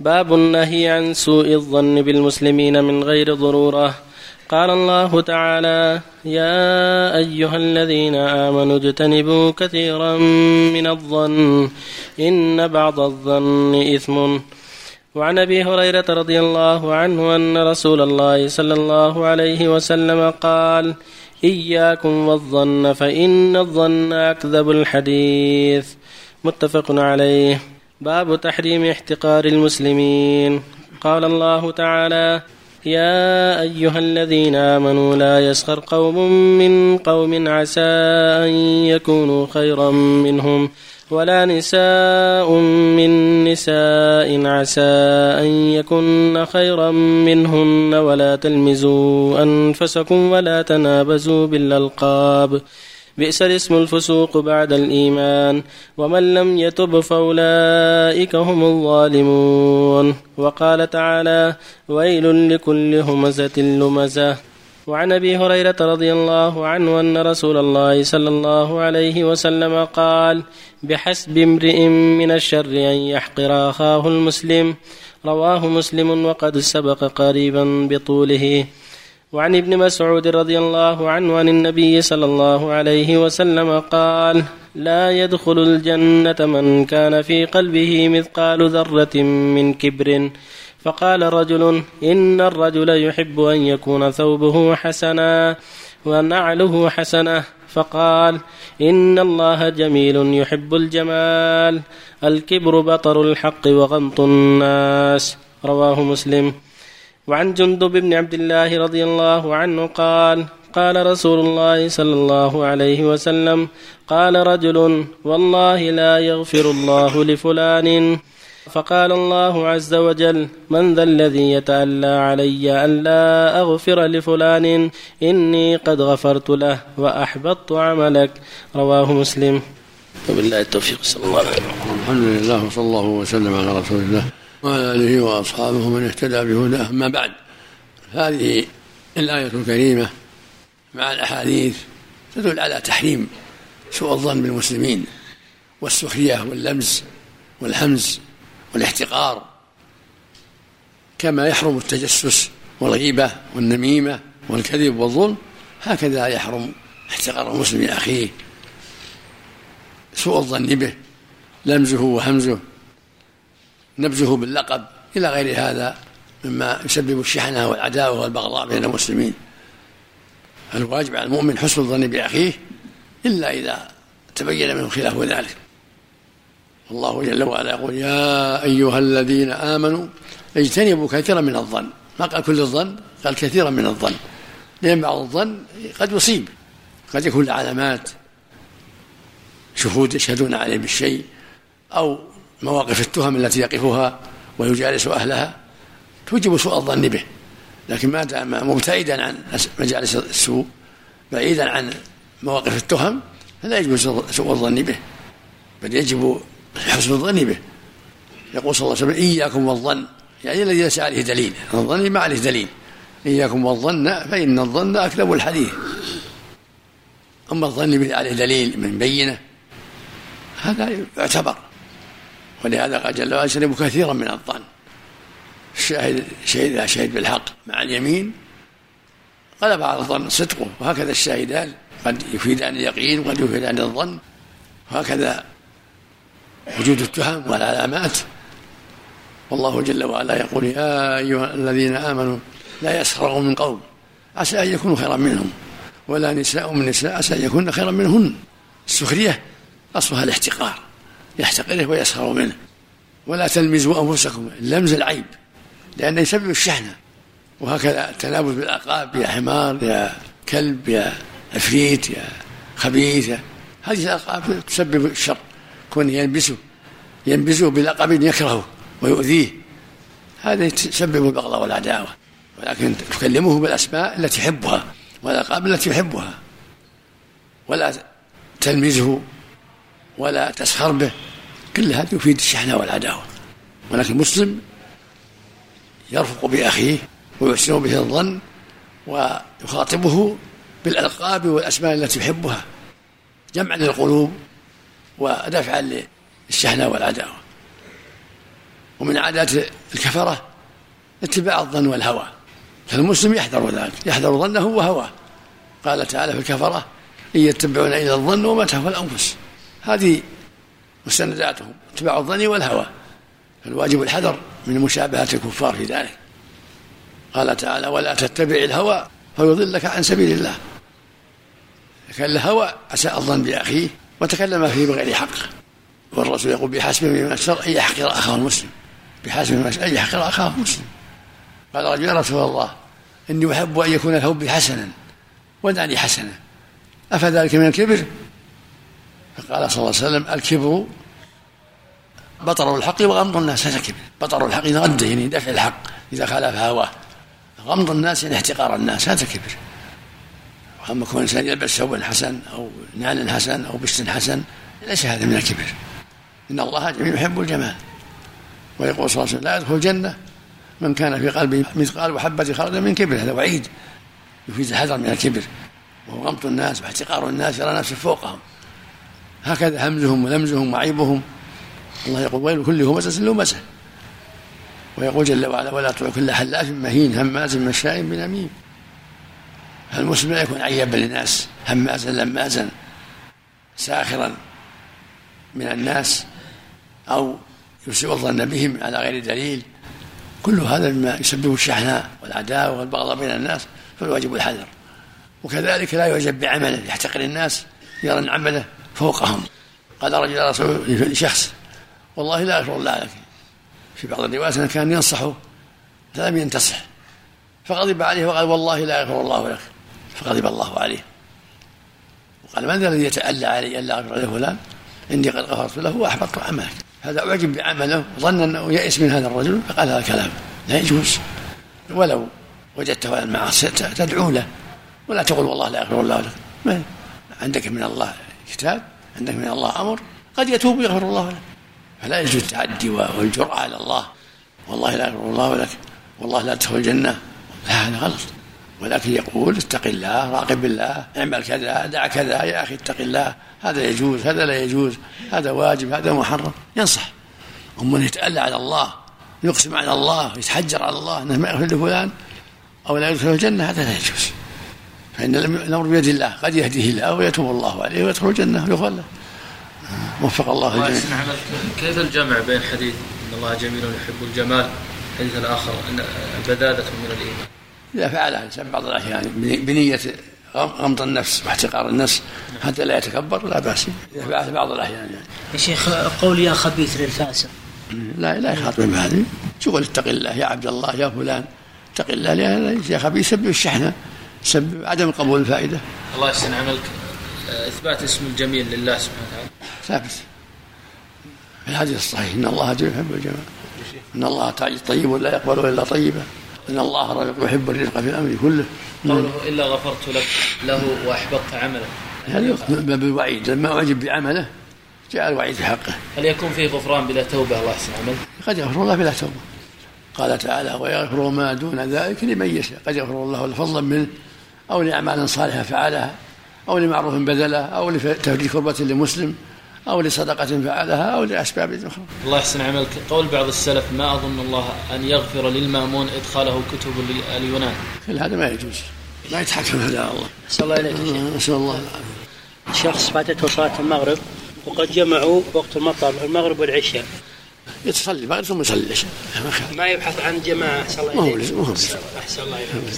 باب النهي عن سوء الظن بالمسلمين من غير ضرورة. قال الله تعالى يا أيها الذين آمنوا اجتنبوا كثيرا من الظن إن بعض الظن إثم. وعن أبي هريرة رضي الله عنه أن رسول الله صلى الله عليه وسلم قال إياكم والظن فإن الظن أكذب الحديث. متفق عليه. باب تحريم احتقار المسلمين. قال الله تعالى يا أيها الذين آمنوا لا يسخر قوم من قوم عسى أن يكونوا خيرا منهم ولا نساء من نساء عسى أن يكن خيرا منهن ولا تلمزوا أنفسكم ولا تنابزوا بالألقاب. بئس الاسم الفسوق بعد الإيمان ومن لم يتب فأولئك هم الظالمون. وقال تعالى ويل لكل همزة لمزة. وعن أبي هريرة رضي الله عنه أن رسول الله صلى الله عليه وسلم قال بحسب امرئ من الشر أن يحقر أخاه المسلم. رواه مسلم وقد سبق قريبا بطوله. وعن ابن مسعود رضي الله عنه عن النبي صلى الله عليه وسلم قال لا يدخل الجنة من كان في قلبه مثقال ذرة من كبر فقال رجل إن الرجل يحب أن يكون ثوبه حسنا ونعله حسنه فقال إن الله جميل يحب الجمال الكبر بطر الحق وغمط الناس رواه مسلم. وعن جندب بن عبد الله رضي الله عنه قال قال رسول الله صلى الله عليه وسلم قال رجل والله لا يغفر الله لفلان. فقال الله عز وجل من ذا الذي يتألى علي أن لا أغفر لفلان؟ إني قد غفرت له وأحبطت عملك. رواه مسلم. وبالله التوفيق صلى الله عليه وسلم. الحمد لله وصلى الله وسلم على رسول الله. وعلى آله وأصحابه من اهتدى بهداه أما بعد هذه الآية الكريمة مع الأحاديث تدل على تحريم سوء الظن بالمسلمين والسخرية واللمز والهمز والاحتقار كما يحرم التجسس والغيبة والنميمة والكذب والظلم هكذا يحرم احتقار المسلم أخيه. سوء الظن به لمزه وهمزه نبذه باللقب إلى غير هذا مما يسبب الشحنة والعداوة والبغضاء بين المسلمين. الواجب على المؤمن حسن الظن بأخيه إلا إذا تبين منه خلاف ذلك. الله جل وعلا يقول يا أيها الذين آمنوا اجتنبوا كثيرا من الظن. ما قال كل الظن؟ قال كثيرا من الظن. لأن بعض الظن قد يصيب قد يكون علامات شهود يشهدون عليه بالشيء أو مواقف التهم التي يقفها ويجالس أهلها توجب سوء الظن به لكن ما دام مبتعدا عن مجالس السوء بعيدا عن مواقف التهم فلا يجب سوء الظن به بل يجب حسن الظن به. يقول صلى الله عليه وسلم إياكم والظن. يعني الذي ليس عليه دليل الظن ما عليه دليل. إياكم والظن فإن الظن أكذب الحديث. أما الظن عليه دليل من بينة هذا يعتبر ولهذا قال جل وعلا اجتنبوا كثيرا من الظن. الشاهد شهد اذا شهد بالحق مع اليمين. غلب على الظن صدقه. وهكذا الشاهدان قد يفيدان اليقين وقد يفيدان الظن. وهكذا وجود التهم والعلامات. والله جل وعلا يقول يا أيها الذين آمنوا لا يسخروا من قوم عسى أن يكونوا خيرا منهم. ولا نساء من نساء عسى أن يكون خيرا منهن. السخرية أصلها الاحتقار. يحتقره ويسخر منه. ولا تلمزوا أنفسكم لمز العيب. لأنه يسبب الشحنة. وهكذا التنابز بالألقاب يا حمار يا كلب يا عفريت يا خبيث هذه الألقاب تسبب الشر. كونه يلبسه ينبزه بلقب يكرهه ويؤذيه. هذا يسبب البغضاء والعداوة. ولكن تكلمه بالأسماء التي يحبها والألقاب التي يحبها. ولا تلمزه ولا تسخر به. كل هذا يفيد الشحنة والعداوة. ولكن المسلم يرفق بأخيه ويحسن به الظن ويخاطبه بالألقاب والأسماء التي يحبها. جمعا للقلوب ودفعا للشحنة والعداوة. ومن عادات الكفرة اتباع الظن والهوى. فالمسلم يحذر ذلك يحذر ظنه وهواه. قال تعالى في الكفرة إن يتبعون إلى الظن وما تهوى الأنفس. هذه مستنداتهم اتباع الظن والهوى. فالواجب الحذر من مشابهة الكفار في ذلك. قال تعالى ولا تتبع الهوى فيضلك عن سبيل الله. كان الهوى أساء الظن بأخيه وتكلم فيه بغير حق. والرسول يقول بحسبه من الشر أن يحقر أخاه المسلم. بحسبه من أن يحقر أخاه المسلم. قال رجل يا رسول الله إني أحب أن يكون الحب حسنا ودعني حسنة أفذلك من الكبر فقال صلى الله عليه وسلم الكبر بطر الحق وغمض الناس. هذا كبر بطر الحق إذا غد يعني دفع الحق إذا خالف هواه. غمض الناس يعني احتقار الناس. هذا كبر. وأما كون الإنسان يلبس ثوبا حسن أو نال حسن أو بشت حسن ليس هذا من الكبر. إن الله جميل يحب الجمال. ويقول صلى الله عليه وسلم لا يدخل الجنة من كان في قلبه مثقال وحبة خردل من كبر. هذا وعيد. يفيد الحذر من الكبر. وهو غمط الناس واحتقار الناس يرى نفسه فوقهم. هكذا همزهم ولمزهم وعيبهم. الله يقول ويل كل همزة لمزة ويقول جل وعلا ولا تطع كل حلاف مهين هماز مشاء بنميم فالمسلم لا يكون عيبا للناس همازا لمازا ساخرا من الناس أو يسيء الظن بهم على غير دليل. كل هذا مما يسبب الشحناء والعداوة والبغضاء بين الناس فالواجب الحذر. وكذلك لا يعجب بعمله يحتقر الناس يرى ان عمله فوقهم. قال رجل رسول لشخص والله لا يغفر الله لك في بعض الروايات كان ينصحه فلم ينتصح. فغضب عليه وقال والله لا يغفر الله لك. فغضب الله عليه. وقال من ذا الذي يتألى علي ألا أغفر لفلان إني قد غفرت له وأحبطت عملك. هذا أعجب بعمله ظن أنه يئس من هذا الرجل فقال هذا الكلام لا يجوز. ولو وجدته على المعاصي تدعو له. ولا تقول والله لا يغفر الله لك. ما عندك من الله كتاب عندك من الله أمر قد يتوب ويغفر الله له. فلا يجوز التعدي والجرأة على الله. والله لا يغفر الله لك. والله لا تدخل الجنة. لا هذا غلط. ولكن يقول اتق الله راقب الله اعمل كذا دع كذا يا أخي اتق الله. هذا يجوز هذا لا يجوز. هذا واجب هذا محرم. ينصح. اما يتألى على الله يقسم على الله يتحجر على الله أنه ما يغفر لفلان أو لا يدخل الجنة هذا لا يجوز. فإن الامر بيد الله قد يهديه الله ويتوب الله عليه ويدخل الجنة ويغفر له وفق الله الجميع كيف الجمع بين حديث إن الله جميل يحب الجمال الحديث الآخر إن البذاذه من الإيمان؟ إذا فعلها الإنسان بعض الأحيان بنية غمض النفس واحتقار النفس حتى لا يتكبر لا بأس إذا فعلها بعض الأحيان يعني. يا شيخ قول يا خبيث للفاسق. لا لا يخاطب بهذه. شغل اتق الله يا عبد الله يا فلان اتق الله لأن يا خبيث يسبب الشحنة. يسبب عدم قبول الفائدة. الله يحسن عملك. إثبات اسم الجميل لله سبحانه وتعالى. ثابت. في الحديث الصحيح إن الله جميل يحب الجمال إن الله طيب ولا يقبل إلا طيبا إن الله يحب الرزق في الأمر كله. قوله إلا غفرت لك له وأحبطت عمله. هذا باب الوعيد لما أعجب بعمله جاء الوعيد في حقه. هل يكون فيه غفران بلا توبة الله يحسن عمل؟ قد يغفر الله بلا توبة. قال تعالى ويغفر ما دون ذلك لمن يشاء. قد يغفر الله فضلا منه. أو لأعمال صالحة فعلها أو لمعروف بذله أو لتفريج كربة لمسلم أو لصدقة فعلها أو لأسباب أخرى. الله يحسن عملك. قول بعض السلف ما أظن الله أن يغفر للمأمون إدخاله كتب اليونان كل هذا ما يجوز. ما يتحكم هذا الله. نسأل الله إليك نسأل الله العافية. شخص فاتته صلاة المغرب وقد جمعوا وقت المطر المغرب والعشاء. يتصلي المغرب ثم يصلي. العشاء ما يبحث عن جماعة أحسن الله ما هو إليك ما هو أحسن الله إليك.